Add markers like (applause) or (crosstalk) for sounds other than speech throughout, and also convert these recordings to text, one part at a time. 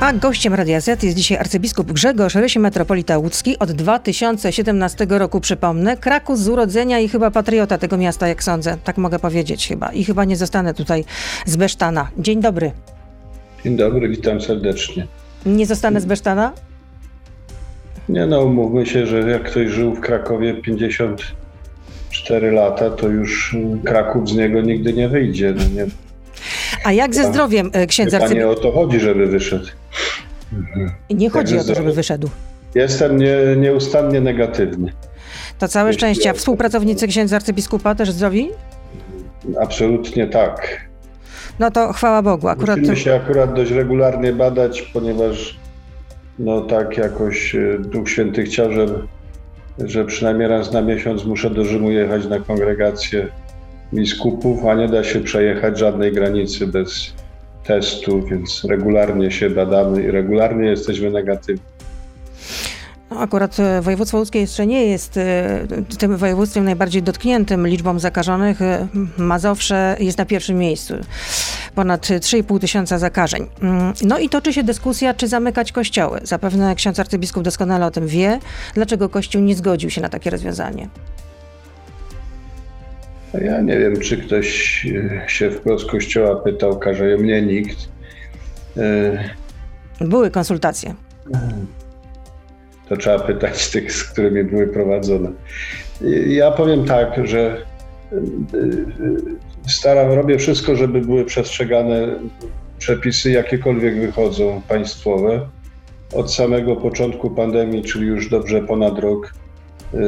A gościem Radia Z jest dzisiaj arcybiskup Grzegorz Rysi, metropolita łódzki. Od 2017 roku, przypomnę, Kraków z urodzenia i chyba patriota tego miasta, jak sądzę. Tak mogę powiedzieć chyba. I chyba nie zostanę tutaj z Besztana. Dzień dobry. Dzień dobry, witam serdecznie. Nie zostanę z Besztana? Nie no, umówmy się, że jak ktoś żył w Krakowie 54 lata, to już Kraków z niego nigdy nie wyjdzie. No nie, A jak ze zdrowiem e, księdza Chyba nie arcybiskupa? o to chodzi, żeby wyszedł. Nie chodzi Także o to, żeby wyszedł. Jestem nie, nieustannie negatywny. To całe Jeśli szczęście. A współpracownicy księdza arcybiskupa też zdrowi? Absolutnie tak. No to chwała Bogu. Akurat Musimy się akurat dość regularnie badać, ponieważ no tak jakoś e, Duch Święty chciał, że, że przynajmniej raz na miesiąc muszę do Rzymu jechać na kongregację biskupów, a nie da się przejechać żadnej granicy bez testu, więc regularnie się badamy i regularnie jesteśmy negatywni. No, akurat e, województwo łódzkie jeszcze nie jest e, tym województwem najbardziej dotkniętym liczbą zakażonych. E, Mazowsze jest na pierwszym miejscu. Ponad 3,5 tysiąca zakażeń. Mm, No i toczy się dyskusja, czy zamykać kościoły. Zapewne ksiądz arcybiskup doskonale o tym wie. Dlaczego Kościół nie zgodził się na takie rozwiązanie? Ja nie wiem, czy ktoś e, się wprost kościoła pytał, każe mnie nikt. E, Były konsultacje. To trzeba pytać tych, z którymi były prowadzone. Ja powiem tak, że y, staram, robię wszystko, żeby były przestrzegane przepisy, jakiekolwiek wychodzą państwowe. Od samego początku pandemii, czyli już dobrze ponad rok,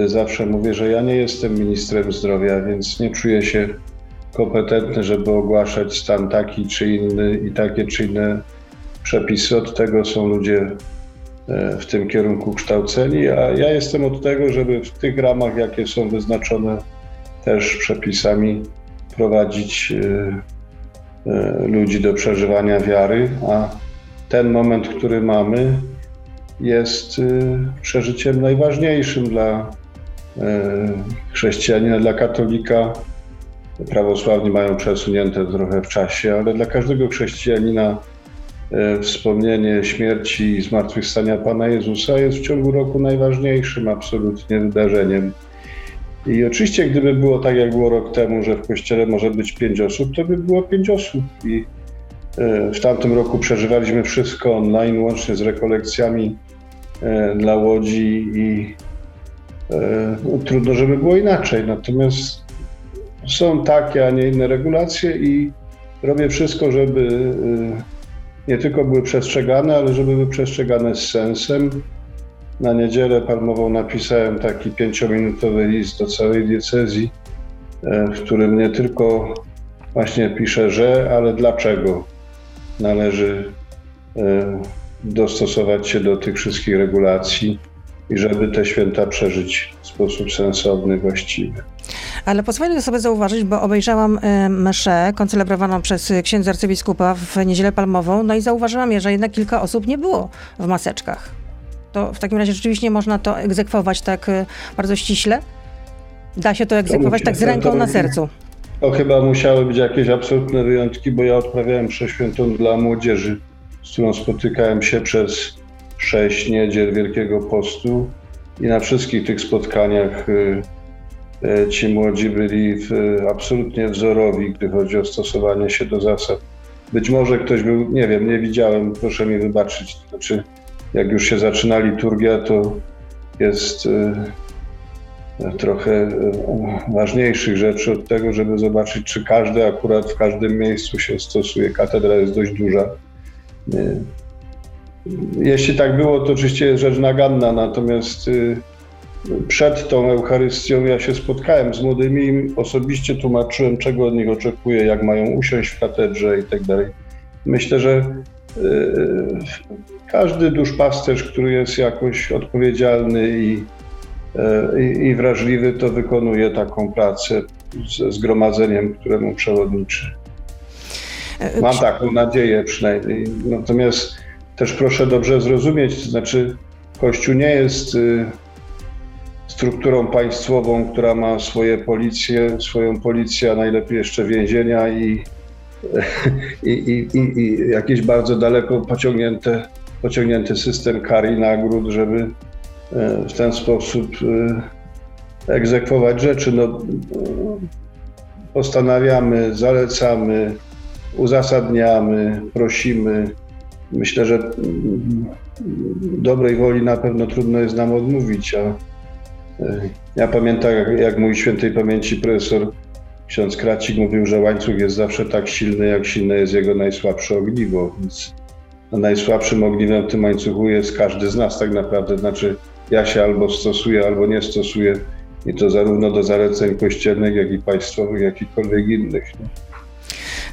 zawsze mówię, że ja nie jestem ministrem zdrowia, więc nie czuję się kompetentny, żeby ogłaszać stan taki czy inny i takie czy inne przepisy. Od tego są ludzie e, w tym kierunku kształceni, a ja jestem od tego, żeby w tych ramach, jakie są wyznaczone też przepisami, prowadzić e, e, ludzi do przeżywania wiary, a ten moment, który mamy, jest e, przeżyciem najważniejszym dla e, chrześcijanina, dla katolika. Prawosławni mają przesunięte trochę w czasie, ale dla każdego chrześcijanina e, wspomnienie śmierci i zmartwychwstania Pana Jezusa jest w ciągu roku najważniejszym absolutnie wydarzeniem. I oczywiście, gdyby było tak, jak było rok temu, że w kościele może być pięć osób, to by było pięć osób. I w tamtym roku przeżywaliśmy wszystko online, łącznie z rekolekcjami dla łodzi i e, no, trudno, żeby było inaczej. Natomiast są takie, a nie inne regulacje i robię wszystko, żeby e, nie tylko były przestrzegane, ale żeby były przestrzegane z sensem. Na niedzielę palmową napisałem taki pięciominutowy list do całej diecezji, e, w którym nie tylko właśnie piszę, że, ale dlaczego należy e, dostosować się do tych wszystkich regulacji i żeby te święta przeżyć w sposób sensowny, właściwy. Ale pozwolę sobie zauważyć, bo obejrzałam e, mszę koncelebrowaną przez e, księdza arcybiskupa w Niedzielę Palmową, no i zauważyłam, że jednak kilka osób nie było w maseczkach. To w takim razie rzeczywiście można to egzekwować tak e, bardzo ściśle? Da się to egzekwować musi- tak z to- ręką to na sercu. To chyba musiały być jakieś absolutne wyjątki, bo ja odprawiałem mszę świętą dla młodzieży, z którą spotykałem się przez sześć niedziel Wielkiego Postu i na wszystkich tych spotkaniach y, y, ci młodzi byli w, absolutnie wzorowi, gdy chodzi o stosowanie się do zasad. Być może ktoś był, nie wiem, nie widziałem, proszę mi wybaczyć. Znaczy, jak już się zaczyna liturgia, to jest y, trochę ważniejszych rzeczy od tego, żeby zobaczyć, czy każdy akurat w każdym miejscu się stosuje. Katedra jest dość duża. E, Jeśli tak było, to oczywiście rzecz naganna, natomiast y, przed tą Eucharystią ja się spotkałem z młodymi i osobiście tłumaczyłem, czego od nich oczekuję, jak mają usiąść w katedrze i tak dalej. Myślę, że y, każdy duszpasterz, który jest jakoś odpowiedzialny i i, i wrażliwy, to wykonuje taką pracę ze zgromadzeniem, któremu przewodniczy. E, Mam taką nadzieję przynajmniej. Natomiast też proszę dobrze zrozumieć, to znaczy Kościół nie jest y, strukturą państwową, która ma swoje policje, swoją policję, a najlepiej jeszcze więzienia i, (laughs) i, i, i, i jakieś bardzo daleko pociągnięte pociągnięty system kar i nagród, żeby w ten sposób egzekwować rzeczy. No, postanawiamy, zalecamy, uzasadniamy, prosimy. Myślę, że dobrej woli na pewno trudno jest nam odmówić, a e, ja pamiętam, jak mój świętej pamięci profesor ksiądz Kracik mówił, że łańcuch jest zawsze tak silny, jak silne jest jego najsłabsze ogniwo, więc najsłabszym ogniwem w tym łańcuchu jest każdy z nas tak naprawdę, znaczy ja się albo stosuję, albo nie stosuję i to zarówno do zaleceń kościelnych, jak i państwowych, jakichkolwiek innych.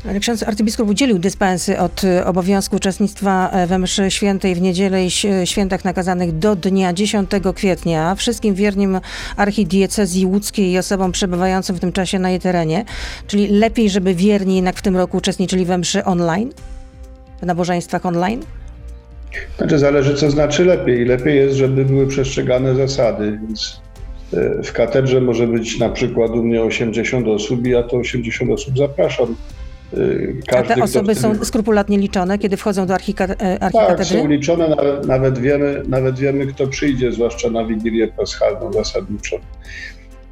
Ale ksiądz arcybiskup udzielił dyspensy od e, obowiązku uczestnictwa e, we mszy świętej w niedzielę i świętach nakazanych do dnia 10 kwietnia wszystkim wiernym archidiecezji łódzkiej i osobom przebywającym w tym czasie na jej terenie. Czyli lepiej, żeby wierni jednak w tym roku uczestniczyli we mszy online? W nabożeństwach online? Znaczy zależy, co znaczy lepiej. Lepiej jest, żeby były przestrzegane zasady, więc e, w katedrze może być na przykład u mnie 80 osób i ja to 80 osób zapraszam. Każdy, A te osoby są skrupulatnie liczone, kiedy wchodzą do archikatedry? Tak, są liczone, nawet, nawet, wiemy, nawet wiemy, kto przyjdzie, zwłaszcza na Wigilię Paschalną zasadniczo.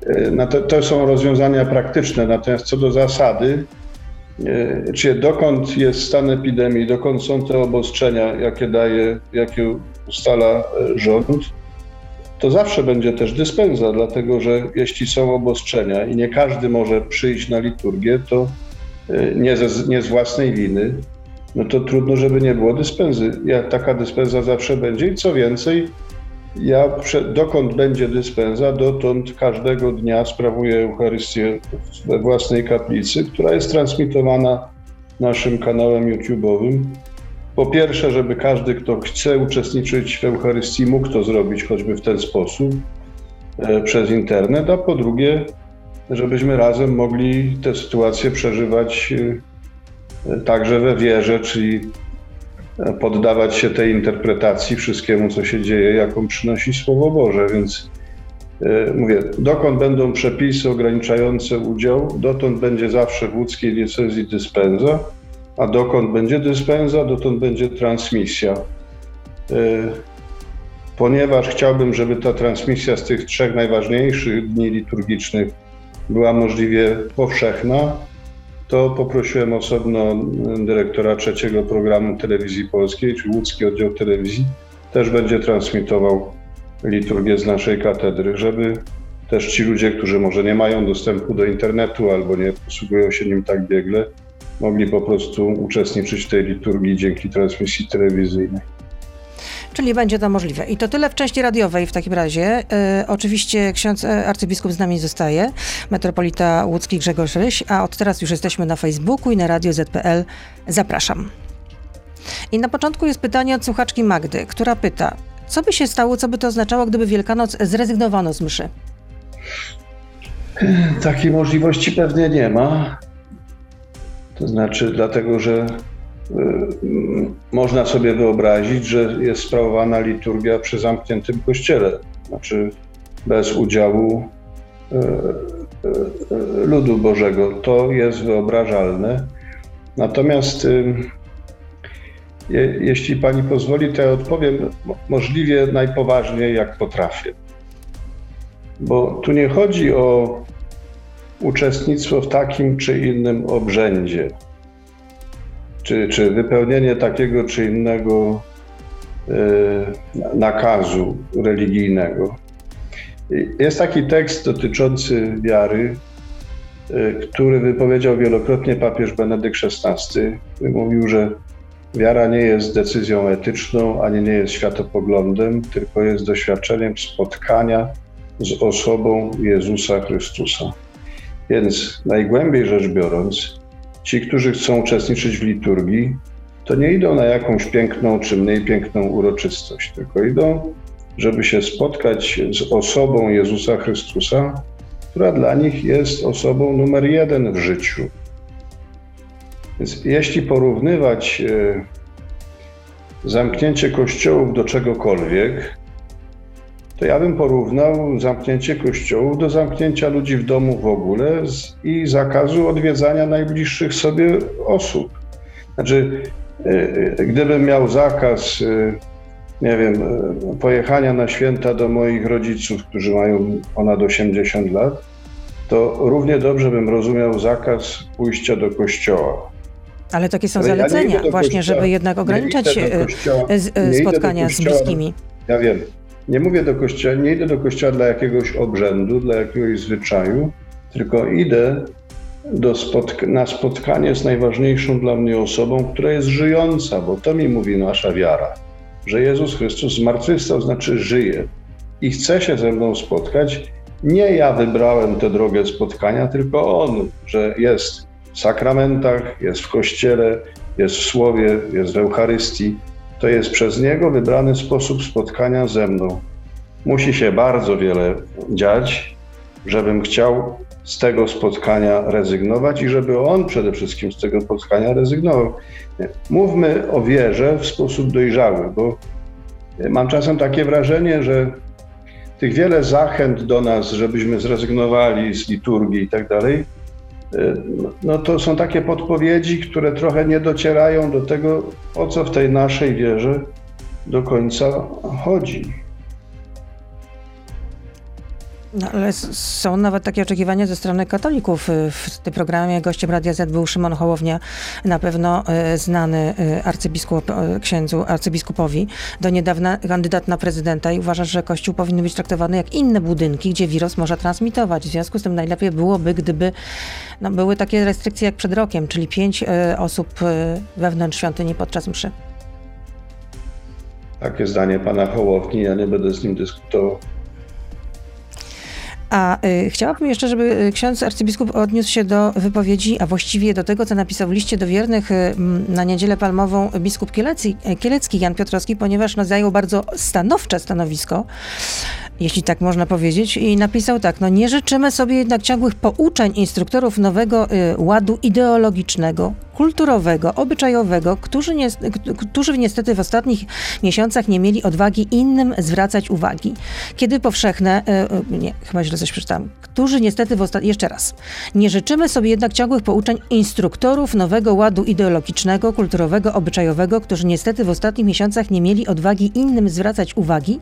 E, no to, to są rozwiązania praktyczne, natomiast co do zasady, e, czyli dokąd jest stan epidemii, dokąd są te obostrzenia, jakie daje, jakie ustala e, rząd, to zawsze będzie też dyspensa, dlatego że jeśli są obostrzenia i nie każdy może przyjść na liturgię, to Y, nie, ze, nie z własnej winy, no to trudno, żeby nie było dyspensy. Ja, taka dyspensa zawsze będzie i co więcej, ja dokąd będzie dyspensa, dotąd każdego dnia sprawuję Eucharystię we własnej kaplicy, która jest transmitowana naszym kanałem YouTube'owym. Po pierwsze, żeby każdy, kto chce uczestniczyć w Eucharystii, mógł to zrobić choćby w ten sposób e, przez internet, a po drugie, żebyśmy razem mogli tę sytuację przeżywać e, także we wierze, czyli e, poddawać się tej interpretacji wszystkiemu, co się dzieje, jaką przynosi Słowo Boże. Więc e, mówię, dokąd będą przepisy ograniczające udział, dotąd będzie zawsze w łódzkiej diecezji dyspensa, a dokąd będzie dyspensa, dotąd będzie transmisja. Ponieważ chciałbym, żeby ta transmisja z tych trzech najważniejszych dni liturgicznych była możliwie powszechna, to poprosiłem osobno dyrektora trzeciego programu telewizji polskiej, czyli łódzki oddział telewizji, też będzie transmitował liturgię z naszej katedry, żeby też ci ludzie, którzy może nie mają dostępu do internetu albo nie posługują się nim tak biegle, mogli po prostu uczestniczyć w tej liturgii dzięki transmisji telewizyjnej. Czyli będzie to możliwe. I to tyle w części radiowej w takim razie. E, oczywiście ksiądz e, arcybiskup z nami zostaje, metropolita łódzki Grzegorz Ryś, a od teraz już jesteśmy na Facebooku i na Radio ZPL. Zapraszam. I na początku jest pytanie od słuchaczki Magdy, która pyta, co by się stało, co by to oznaczało, gdyby Wielkanoc zrezygnowano z mszy? Takiej możliwości pewnie nie ma. To znaczy, dlatego że można sobie wyobrazić, że jest sprawowana liturgia przy zamkniętym kościele, znaczy bez udziału y, y, ludu Bożego. To jest wyobrażalne. Natomiast jeśli pani pozwoli, to ja odpowiem możliwie najpoważniej, jak potrafię. Bo tu nie chodzi o uczestnictwo w takim czy innym obrzędzie czy, czy wypełnienie takiego czy innego e, nakazu religijnego. Jest taki tekst dotyczący wiary, e, który wypowiedział wielokrotnie papież Benedykt XVI. Mówił, że wiara nie jest decyzją etyczną, ani nie jest światopoglądem, tylko jest doświadczeniem spotkania z osobą Jezusa Chrystusa. Więc najgłębiej rzecz biorąc, ci, którzy chcą uczestniczyć w liturgii, to nie idą na jakąś piękną czy mniej piękną uroczystość, tylko idą, żeby się spotkać z osobą Jezusa Chrystusa, która dla nich jest osobą numer jeden w życiu. Więc jeśli porównywać e, zamknięcie kościołów do czegokolwiek, to ja bym porównał zamknięcie kościołów do zamknięcia ludzi w domu w ogóle i zakazu odwiedzania najbliższych sobie osób. Znaczy, e, e, gdybym miał zakaz e, nie wiem, pojechania na święta do moich rodziców, którzy mają ponad 80 lat, to równie dobrze bym rozumiał zakaz pójścia do kościoła. Ale takie są Ale zalecenia, ja właśnie, kościoła, żeby jednak ograniczać kościoła, spotkania z bliskimi. Ja wiem. Nie mówię do kościoła, nie idę do kościoła dla jakiegoś obrzędu, dla jakiegoś zwyczaju, tylko idę spotk na spotkanie z najważniejszą dla mnie osobą, która jest żyjąca, bo to mi mówi nasza wiara, że Jezus Chrystus zmartwychwstał, znaczy żyje i chce się ze mną spotkać. Nie ja wybrałem tę drogę spotkania, tylko On, że jest w sakramentach, jest w kościele, jest w słowie, jest w Eucharystii. To jest przez Niego wybrany sposób spotkania ze mną. Musi się bardzo wiele dziać, żebym chciał z tego spotkania rezygnować i żeby on przede wszystkim z tego spotkania rezygnował. Mówmy o wierze w sposób dojrzały, bo mam czasem takie wrażenie, że tych wiele zachęt do nas, żebyśmy zrezygnowali z liturgii i tak dalej, no to są takie podpowiedzi, które trochę nie docierają do tego, o co w tej naszej wierze do końca chodzi. No, ale są nawet takie oczekiwania ze strony katolików. W tym programie gościem Radia Z był Szymon Hołownia, na pewno e, znany e, arcybiskup, księdzu arcybiskupowi, do niedawna kandydat na prezydenta i uważa, że Kościół powinien być traktowany jak inne budynki, gdzie wirus może transmitować. W związku z tym najlepiej byłoby, gdyby no, były takie restrykcje jak przed rokiem, czyli pięć osób wewnątrz świątyni podczas mszy. Takie zdanie pana Hołowni, ja nie będę z nim dyskutował. A y, chciałabym jeszcze, żeby y, ksiądz arcybiskup odniósł się do wypowiedzi, a właściwie do tego, co napisał w liście do wiernych y, na niedzielę palmową biskup Kielecki, Kielecki Jan Piotrowski, ponieważ no, zajął bardzo stanowcze stanowisko jeśli tak można powiedzieć, i napisał tak, no nie życzymy sobie jednak ciągłych pouczeń instruktorów nowego y, ładu ideologicznego, kulturowego, obyczajowego, którzy, nie, którzy niestety w ostatnich miesiącach nie mieli odwagi innym zwracać uwagi. Kiedy powszechne, y, y, nie, chyba źle coś przeczytałam, którzy niestety w ostatnich, jeszcze raz, nie życzymy sobie jednak ciągłych pouczeń instruktorów nowego ładu ideologicznego, kulturowego, obyczajowego, którzy niestety w ostatnich miesiącach nie mieli odwagi innym zwracać uwagi,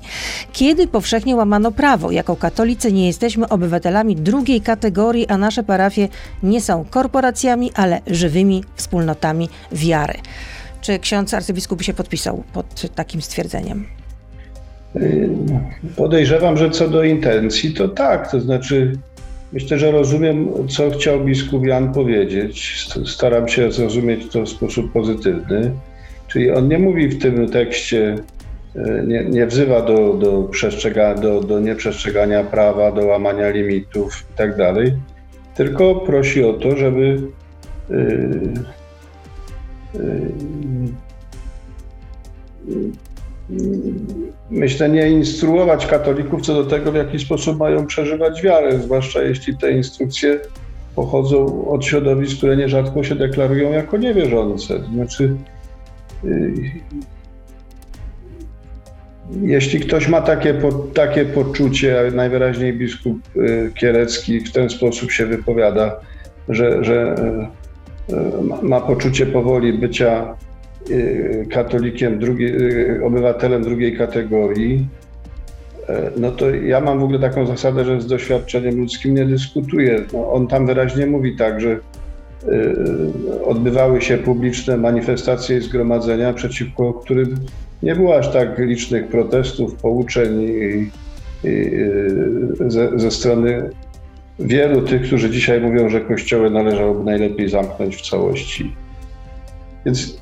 kiedy powszechnie łamano prawo. Jako katolicy nie jesteśmy obywatelami drugiej kategorii, a nasze parafie nie są korporacjami, ale żywymi wspólnotami wiary. Czy ksiądz arcybiskup się podpisał pod takim stwierdzeniem? Podejrzewam, że co do intencji, to tak. To znaczy, myślę, że rozumiem, co chciał biskup Jan powiedzieć. Staram się zrozumieć to w sposób pozytywny. Czyli on nie mówi w tym tekście, nie, nie wzywa do, do, przestrzega, do, do nieprzestrzegania prawa, do łamania limitów itd., tak tylko prosi o to, żeby yy, yy, myślę, nie instruować katolików co do tego, w jaki sposób mają przeżywać wiarę, zwłaszcza jeśli te instrukcje pochodzą od środowisk, które nierzadko się deklarują jako niewierzące. Znaczy, jeśli ktoś ma takie, takie poczucie, najwyraźniej biskup y, Kielecki w ten sposób się wypowiada, że, że y, y, ma poczucie powoli bycia katolikiem, drugiej, obywatelem drugiej kategorii, no to ja mam w ogóle taką zasadę, że z doświadczeniem ludzkim nie dyskutuję. No, on tam wyraźnie mówi tak, że odbywały się publiczne manifestacje i zgromadzenia, przeciwko którym nie było aż tak licznych protestów, pouczeń i, i, ze, ze strony wielu tych, którzy dzisiaj mówią, że kościoły należałoby najlepiej zamknąć w całości. Więc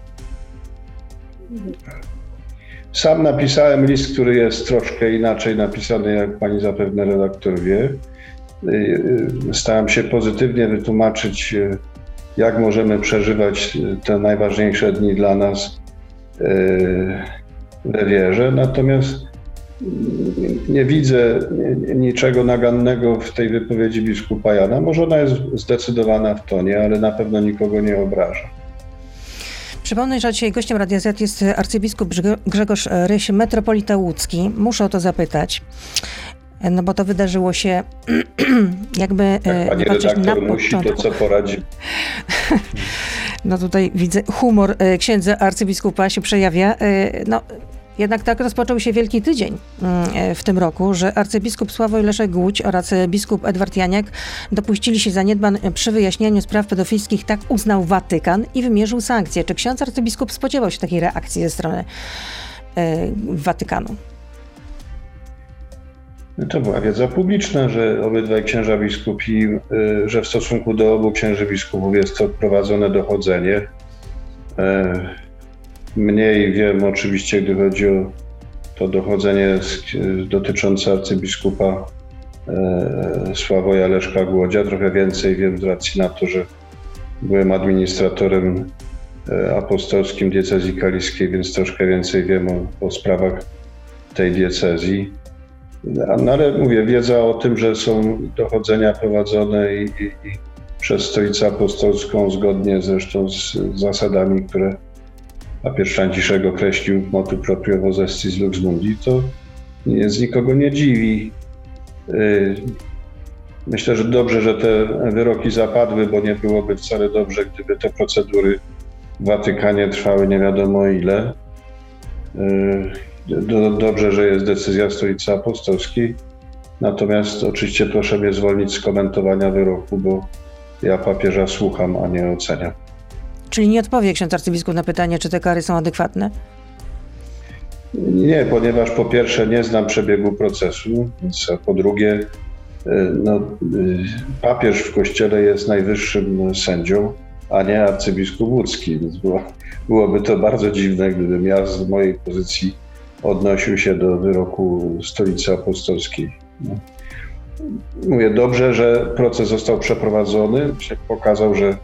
sam napisałem list, który jest troszkę inaczej napisany, jak pani zapewne redaktor wie. Starałem się pozytywnie wytłumaczyć, jak możemy przeżywać te najważniejsze dni dla nas we wierze, natomiast nie widzę niczego nagannego w tej wypowiedzi biskupa Jana. Może ona jest zdecydowana w tonie, ale na pewno nikogo nie obraża. Przypomnę, że dzisiaj gościem Radia Z jest arcybiskup Grzegorz Ryś, metropolita łódzki. Muszę o to zapytać, no bo to wydarzyło się (clears throat) jakby... Jak pani redaktor na musi, początku. to co poradzi? (laughs) No tutaj widzę, humor e, księdza arcybiskupa się przejawia. E, no, Jednak tak rozpoczął się Wielki Tydzień mm, w tym roku, że arcybiskup Sławoj Leszek Głódź oraz biskup Edward Janiak dopuścili się zaniedbań przy wyjaśnianiu spraw pedofilskich. Tak uznał Watykan i wymierzył sankcje. Czy ksiądz arcybiskup spodziewał się takiej reakcji ze strony e, Watykanu? To była wiedza publiczna, że obydwaj księża biskupi, y, że w stosunku do obu księży biskupów jest to prowadzone dochodzenie. E, mniej wiem oczywiście, gdy chodzi o to dochodzenie dotyczące arcybiskupa e, Sławoja Leszka Głodzia. Trochę więcej wiem z racji na to, że byłem administratorem e, apostolskim diecezji kaliskiej, więc troszkę więcej wiem o, o sprawach tej diecezji. No ale mówię, wiedza o tym, że są dochodzenia prowadzone i, i, i przez Stolicę Apostolską, zgodnie zresztą z zasadami, które papież Franciszek określił w motu proprio z lux mundi, to z nikogo nie dziwi. Y, myślę, że dobrze, że te wyroki zapadły, bo nie byłoby wcale dobrze, gdyby te procedury w Watykanie trwały nie wiadomo ile. Y, Dobrze, że jest decyzja Stolicy Apostolskiej. Natomiast oczywiście proszę mnie zwolnić z komentowania wyroku, bo ja papieża słucham, a nie oceniam. Czyli nie odpowie ksiądz arcybiskup na pytanie, czy te kary są adekwatne? Nie, ponieważ po pierwsze nie znam przebiegu procesu, więc po drugie e, no, e, papież w kościele jest najwyższym sędzią, a nie arcybiskup łódzki, więc było, byłoby to bardzo dziwne, gdybym ja z mojej pozycji odnosił się do wyroku Stolicy Apostolskiej. Mówię dobrze, że proces został przeprowadzony. Pokazał, że,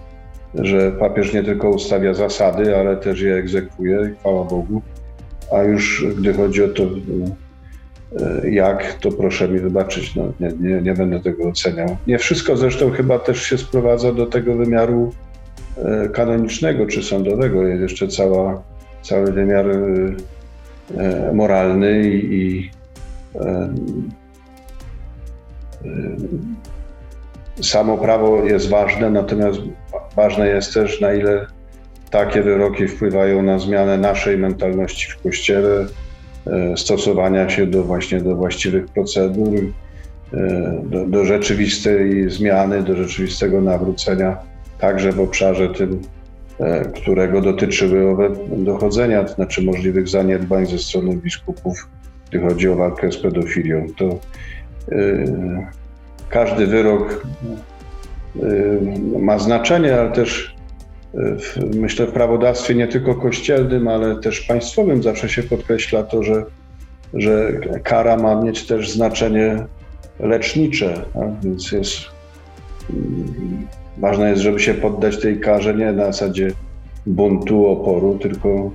że papież nie tylko ustawia zasady, ale też je egzekwuje, chwała Bogu. A już gdy chodzi o to, e, jak, to proszę mi wybaczyć, no, nie, nie, nie będę tego oceniał. Nie wszystko zresztą chyba też się sprowadza do tego wymiaru e, kanonicznego czy sądowego. Jest jeszcze cała, cały wymiar moralny i, e, e, samo prawo jest ważne, natomiast ważne jest też, na ile takie wyroki wpływają na zmianę naszej mentalności w Kościele, stosowania się do właśnie do właściwych procedur, do, do rzeczywistej zmiany, do rzeczywistego nawrócenia, także w obszarze tym E, którego dotyczyły owe dochodzenia, to znaczy możliwych zaniedbań ze strony biskupów, gdy chodzi o walkę z pedofilią. To yy, każdy wyrok yy, ma znaczenie, ale też w, myślę w prawodawstwie nie tylko kościelnym, ale też państwowym zawsze się podkreśla to, że, że kara ma mieć też znaczenie lecznicze, tak? więc jest Ważne jest, żeby się poddać tej karze nie na zasadzie buntu, oporu, tylko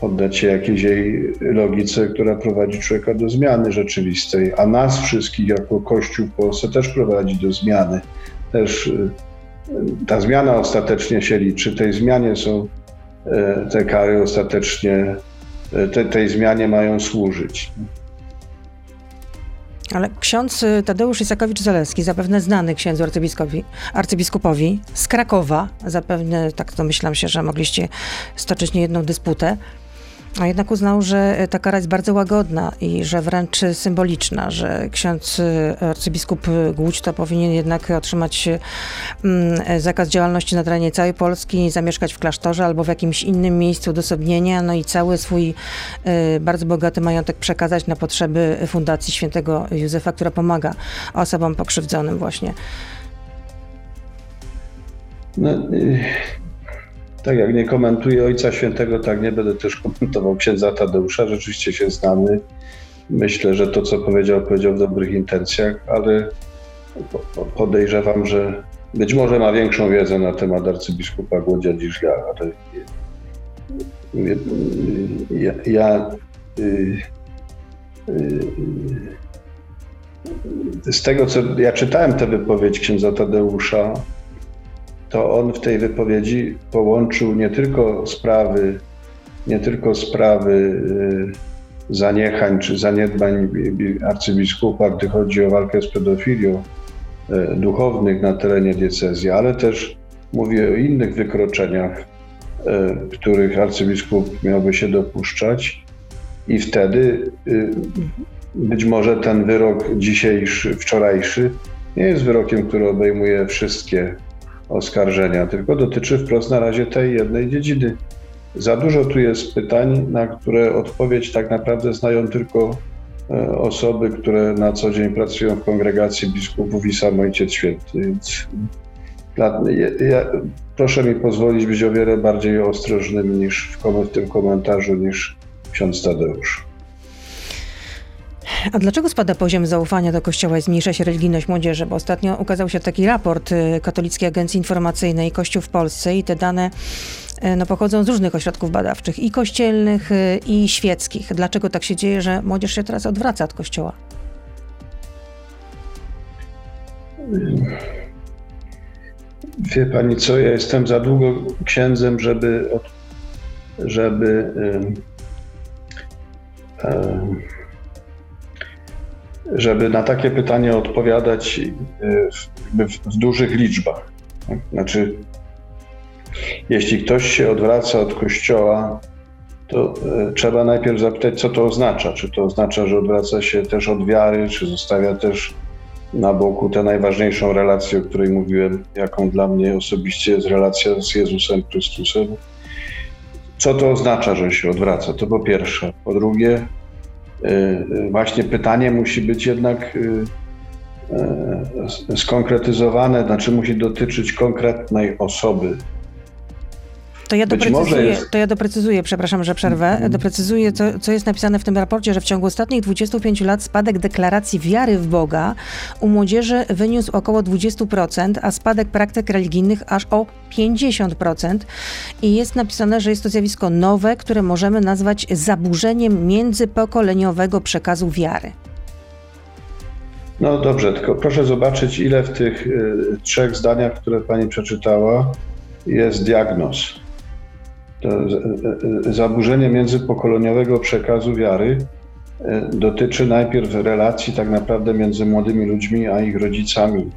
poddać się jakiejś jej logice, która prowadzi człowieka do zmiany rzeczywistej, a nas wszystkich jako Kościół Polsce też prowadzi do zmiany. Też y, ta zmiana ostatecznie się liczy. Tej zmianie są y, te kary ostatecznie, y, te, tej zmianie mają służyć. Ale ksiądz y, Tadeusz Isakowicz-Zaleski, zapewne znany księdzu arcybiskupowi, arcybiskupowi z Krakowa, zapewne, tak domyślam się, że mogliście stoczyć niejedną dysputę, a jednak uznał, że ta kara jest bardzo łagodna i że wręcz symboliczna, że ksiądz y, arcybiskup Głódź to powinien jednak otrzymać mm, zakaz działalności na terenie całej Polski, zamieszkać w klasztorze albo w jakimś innym miejscu odosobnienia, no i cały swój bardzo bogaty majątek przekazać na potrzeby Fundacji Świętego Józefa, która pomaga osobom pokrzywdzonym właśnie. No, tak jak nie komentuję Ojca Świętego, tak nie będę też komentował księdza Tadeusza. Rzeczywiście się znamy. Myślę, że to, co powiedział, powiedział w dobrych intencjach, ale podejrzewam, że być może ma większą wiedzę na temat arcybiskupa Głodzia niż ja, ale ja, ja y, y, z tego, co ja czytałem tę wypowiedź księdza Tadeusza, to on w tej wypowiedzi połączył nie tylko sprawy, nie tylko sprawy y, zaniechań czy zaniedbań arcybiskupa, gdy chodzi o walkę z pedofilią y, duchownych na terenie diecezji, ale też mówię o innych wykroczeniach, y, których arcybiskup miałby się dopuszczać. I wtedy być może ten wyrok dzisiejszy, wczorajszy nie jest wyrokiem, który obejmuje wszystkie oskarżenia, tylko dotyczy wprost na razie tej jednej dziedziny. Za dużo tu jest pytań, na które odpowiedź tak naprawdę znają tylko e, osoby, które na co dzień pracują w kongregacji biskupów i sam Ojciec Święty. Więc dla, ja, proszę mi pozwolić być o wiele bardziej ostrożnym niż w, w tym komentarzu niż ksiądz Tadeusz. A dlaczego spada poziom zaufania do Kościoła i zmniejsza się religijność młodzieży? Bo ostatnio ukazał się taki raport y, Katolickiej Agencji Informacyjnej Kościół w Polsce i te dane y, no, pochodzą z różnych ośrodków badawczych, i kościelnych, y, i świeckich. Dlaczego tak się dzieje, że młodzież się teraz odwraca od Kościoła? Wie pani co, ja jestem za długo księdzem, żeby, żeby żeby na takie pytanie odpowiadać e, w, w dużych liczbach. Znaczy, jeśli ktoś się odwraca od kościoła, to e, trzeba najpierw zapytać, co to oznacza. Czy to oznacza, że odwraca się też od wiary, czy zostawia też na boku tę najważniejszą relację, o której mówiłem, jaką dla mnie osobiście jest relacja z Jezusem Chrystusem. Co to oznacza, że się odwraca? To po pierwsze. Po drugie, właśnie pytanie musi być jednak y, skonkretyzowane, znaczy musi dotyczyć konkretnej osoby, to ja, doprecyzuję, jest... to ja doprecyzuję, przepraszam, że przerwę, mm. doprecyzuję, co, co jest napisane w tym raporcie, że w ciągu ostatnich 25 lat spadek deklaracji wiary w Boga u młodzieży wyniósł około 20%, a spadek praktyk religijnych aż o 50%. I jest napisane, że jest to zjawisko nowe, które możemy nazwać zaburzeniem międzypokoleniowego przekazu wiary. No dobrze, tylko proszę zobaczyć, ile w tych y, trzech zdaniach, które pani przeczytała, jest diagnoz zaburzenie międzypokoleniowego przekazu wiary e, dotyczy najpierw relacji tak naprawdę między młodymi ludźmi a ich rodzicami.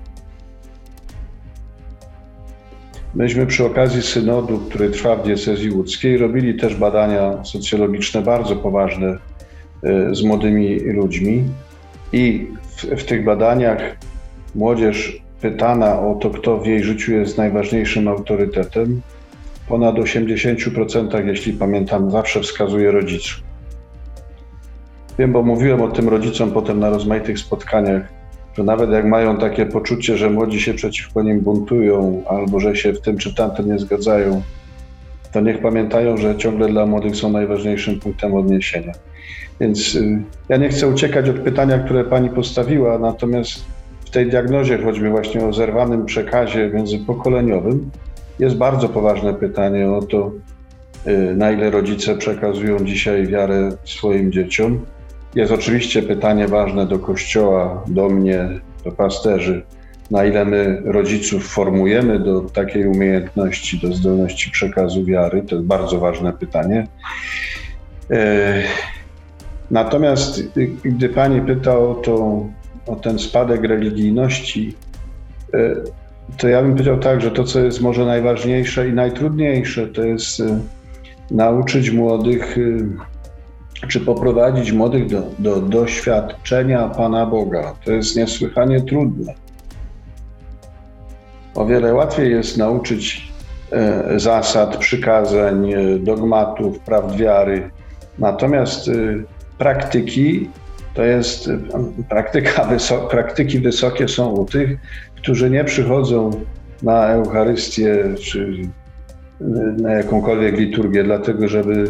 Myśmy przy okazji synodu, który trwa w diecezji łódzkiej, robili też badania socjologiczne bardzo poważne z młodymi ludźmi i w, w tych badaniach młodzież pytana o to, kto w jej życiu jest najważniejszym autorytetem, ponad 80%, jeśli pamiętam, zawsze wskazuje rodziców. Wiem, bo mówiłem o tym rodzicom potem na rozmaitych spotkaniach, że nawet jak mają takie poczucie, że młodzi się przeciwko nim buntują albo że się w tym czy tamtym nie zgadzają, to niech pamiętają, że ciągle dla młodych są najważniejszym punktem odniesienia. Więc y, ja nie chcę uciekać od pytania, które pani postawiła, natomiast w tej diagnozie, choćby właśnie o zerwanym przekazie międzypokoleniowym, jest bardzo poważne pytanie o to, y, na ile rodzice przekazują dzisiaj wiarę swoim dzieciom. Jest oczywiście pytanie ważne do Kościoła, do mnie, do pasterzy, na ile my rodziców formujemy do takiej umiejętności, do zdolności przekazu wiary. To jest bardzo ważne pytanie. Y, natomiast y, gdy pani pyta o, to, o ten spadek religijności, to ja bym powiedział tak, że to, co jest może najważniejsze i najtrudniejsze, to jest y, nauczyć młodych, y, czy poprowadzić młodych do, do doświadczenia Pana Boga. To jest niesłychanie trudne. O wiele łatwiej jest nauczyć y, zasad, przykazań, dogmatów, prawd wiary. Natomiast praktyki to jest praktyka (laughs) wysok, praktyki wysokie są u tych, którzy nie przychodzą na Eucharystię czy na jakąkolwiek liturgię, dlatego żeby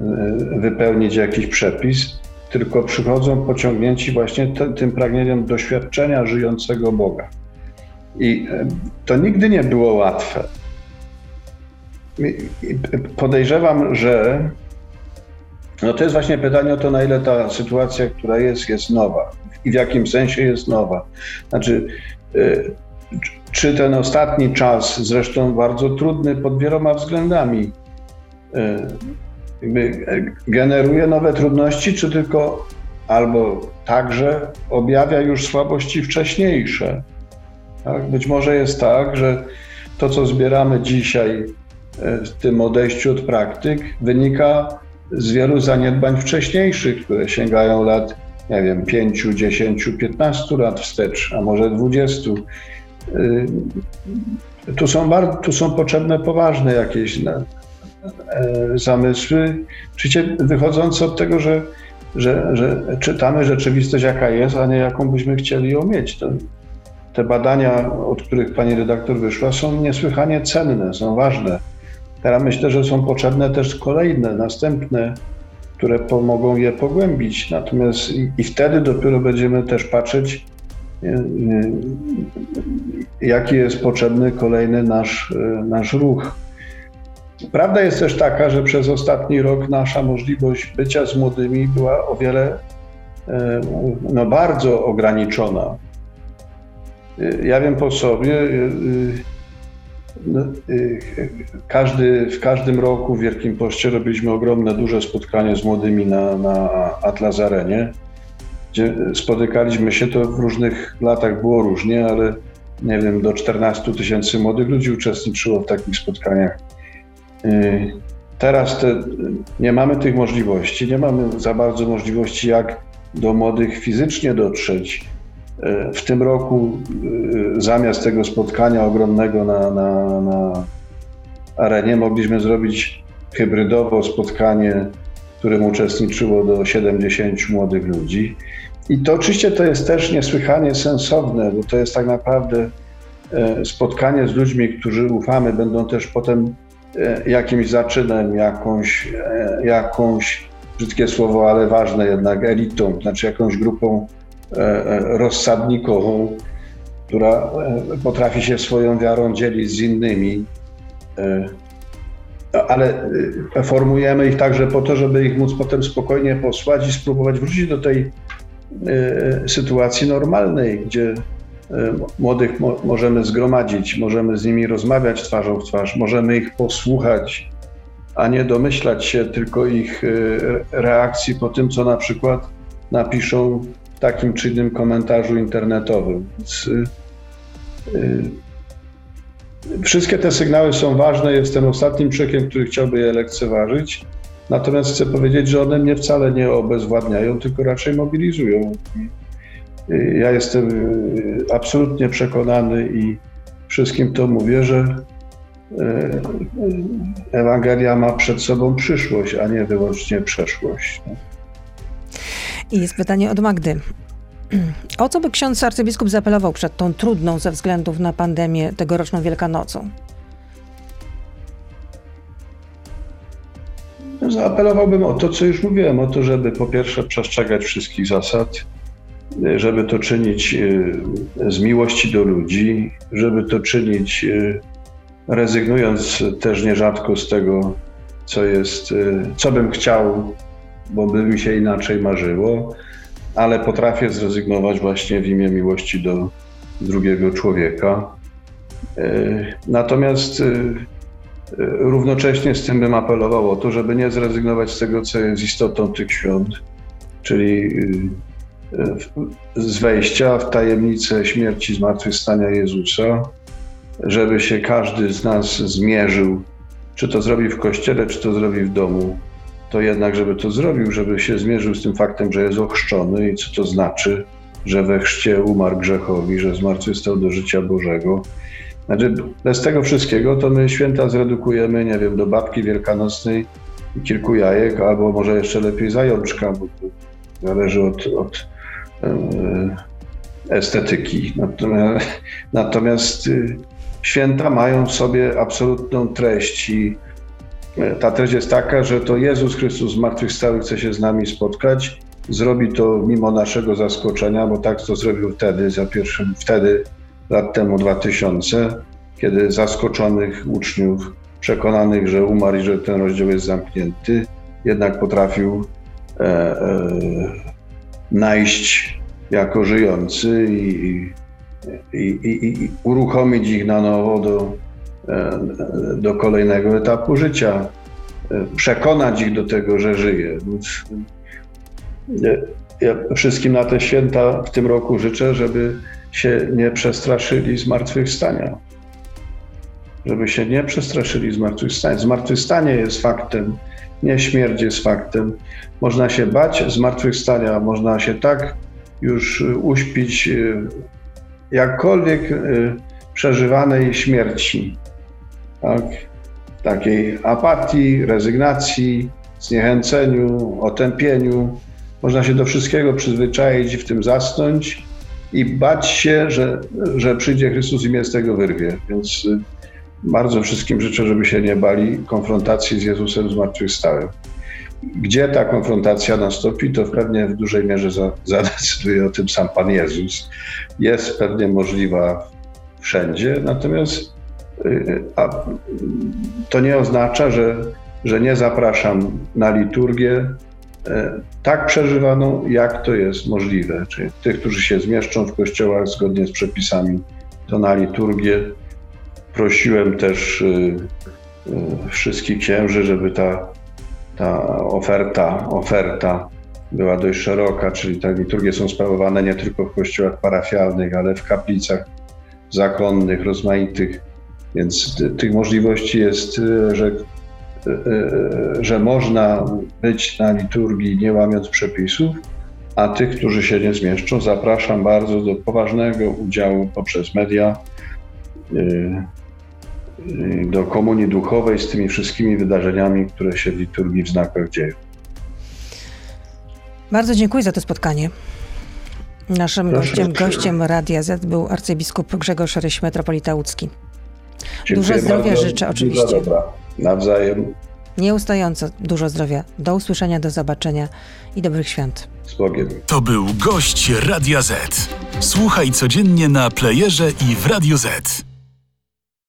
e, wypełnić jakiś przepis, tylko przychodzą pociągnięci właśnie tym pragnieniem doświadczenia żyjącego Boga. I to nigdy nie było łatwe. Podejrzewam, że no to jest właśnie pytanie o to, na ile ta sytuacja, która jest, jest nowa i w jakim sensie jest nowa. Znaczy, y, czy ten ostatni czas, zresztą bardzo trudny pod wieloma względami, y, generuje nowe trudności, czy tylko albo także objawia już słabości wcześniejsze. Tak? Być może jest tak, że to, co zbieramy dzisiaj y, w tym odejściu od praktyk, wynika z wielu zaniedbań wcześniejszych, które sięgają lat, nie wiem, 5, 10, 15 lat wstecz, a może 20. Y, tu są, tu są potrzebne poważne jakieś e, zamysły, oczywiście wychodzące od tego, że, że, że czytamy rzeczywistość jaka jest, a nie jaką byśmy chcieli ją mieć. To, te badania, od których pani redaktor wyszła, są niesłychanie cenne, są ważne. Teraz myślę, że są potrzebne też kolejne, następne, które pomogą je pogłębić. Natomiast i, i wtedy dopiero będziemy też patrzeć, jaki jest potrzebny kolejny nasz, nasz ruch. Prawda jest też taka, że przez ostatni rok nasza możliwość bycia z młodymi była o wiele, e, no bardzo ograniczona. Ja wiem po sobie, każdy, w każdym roku w Wielkim Poście robiliśmy ogromne, duże spotkanie z młodymi na, na Atlas Arenie, gdzie spotykaliśmy się, to w różnych latach było różnie, ale nie wiem, do 14 tysięcy młodych ludzi uczestniczyło w takich spotkaniach. Y, teraz te, nie mamy tych możliwości, nie mamy za bardzo możliwości, jak do młodych fizycznie dotrzeć. Y, w tym roku y, zamiast tego spotkania ogromnego na, na, na arenie mogliśmy zrobić hybrydowo spotkanie, w którym uczestniczyło do 70 młodych ludzi. I to oczywiście to jest też niesłychanie sensowne, bo to jest tak naprawdę spotkanie z ludźmi, którzy ufamy, będą też potem E, jakimś zaczynem, jakąś, e, jakąś, brzydkie słowo, ale ważne jednak, elitą, znaczy jakąś grupą e, rozsadnikową, która potrafi się swoją wiarą dzielić z innymi, ale formujemy ich także po to, żeby ich móc potem spokojnie posłać i spróbować wrócić do tej sytuacji normalnej, gdzie E, młodych mo możemy zgromadzić, możemy z nimi rozmawiać twarzą w twarz, możemy ich posłuchać, a nie domyślać się tylko ich e, reakcji po tym, co na przykład napiszą takim czy innym komentarzu internetowym. Więc, e, wszystkie te sygnały są ważne. Jestem ostatnim człowiekiem, który chciałby je lekceważyć. Natomiast chcę powiedzieć, że one mnie wcale nie obezwładniają, tylko raczej mobilizują. Ja jestem y, absolutnie przekonany i wszystkim to mówię, że y, Ewangelia ma przed sobą przyszłość, a nie wyłącznie przeszłość. I jest pytanie od Magdy. O co by ksiądz arcybiskup zapelował przed tą trudną ze względów na pandemię tegoroczną Wielkanocą? Zaapelowałbym o to, co już mówiłem, o to, żeby po pierwsze przestrzegać wszystkich zasad, żeby to czynić e, z miłości do ludzi, żeby to czynić e, rezygnując też nierzadko z tego, co jest, e, co bym chciał, bo by mi się inaczej marzyło, ale potrafię zrezygnować właśnie w imię miłości do drugiego człowieka. Natomiast równocześnie z tym bym apelował o to, żeby nie zrezygnować z tego, co jest istotą tych świąt, czyli z wejścia w tajemnicę śmierci zmartwychwstania Jezusa, żeby się każdy z nas zmierzył, czy to zrobi w kościele, czy to zrobi w domu, to jednak, żeby to zrobił, żeby się zmierzył z tym faktem, że jest ochrzczony i co to znaczy, że we chrzcie umarł grzechowi, że zmartwychwstał do życia Bożego. Znaczy, bez tego wszystkiego to my święta zredukujemy, nie wiem, do babki wielkanocnej i kilku jajek, albo może jeszcze lepiej zajączka, bo to zależy od, od E, estetyki. Natomiast y, święta mają w sobie absolutną treść i ta treść jest taka, że to Jezus Chrystus zmartwychwstały chce się z nami spotkać. Zrobi to mimo naszego zaskoczenia, bo tak to zrobił wtedy, za pierwszym, wtedy, lat temu 2000, kiedy zaskoczonych uczniów, przekonanych, że umarł i że ten rozdział jest zamknięty, jednak potrafił e, e, najść jako żyjący i, i, i, i uruchomić ich na nowo do, do kolejnego etapu życia, e, przekonać ich do tego, że żyje. Więc e, ja wszystkim na te święta w tym roku życzę, żeby się nie przestraszyli zmartwychwstania. żeby się nie przestraszyli zmartwychwstania. Zmartwychwstanie jest faktem, nie śmierć jest faktem. Można się bać zmartwychwstania, można się tak już uśpić jakkolwiek przeżywanej śmierci. Tak? Takiej apatii, rezygnacji, zniechęceniu, otępieniu. Można się do wszystkiego przyzwyczaić, w tym zasnąć i bać się, że, że przyjdzie Chrystus i mnie z tego wyrwie. Więc y, bardzo wszystkim życzę, żeby się nie bali konfrontacji z Jezusem zmartwychwstałym. Gdzie ta konfrontacja nastąpi, to pewnie w dużej mierze zadecyduje o tym sam Pan Jezus. Jest pewnie możliwa wszędzie, natomiast a, to nie oznacza, że, że nie zapraszam na liturgię e, tak przeżywaną, jak to jest możliwe. Czyli tych, którzy się zmieszczą w kościołach zgodnie z przepisami, to na liturgię. Prosiłem też y, y, wszystkich księży, żeby ta, ta oferta, oferta była dość szeroka, czyli te liturgie są sprawowane nie tylko w kościołach parafialnych, ale w kaplicach zakonnych, rozmaitych, więc tych możliwości jest, e, że, e, e, że można być na liturgii nie łamiąc przepisów, a tych, którzy się nie zmieszczą, zapraszam bardzo do poważnego udziału poprzez media do komunii duchowej z tymi wszystkimi wydarzeniami, które się w liturgii w znakach dzieją. Bardzo dziękuję za to spotkanie. Naszym gościem, gościem Radia Z był arcybiskup Grzegorz Ryś, metropolita łódzki. Dziękuję dużo zdrowia bardzo, życzę oczywiście. Dobra. Nawzajem. Nieustająco dużo zdrowia. Do usłyszenia, do zobaczenia i dobrych świąt. Z Bogiem. To był gość Radia Z. Słuchaj codziennie na playerze i w Radio Z.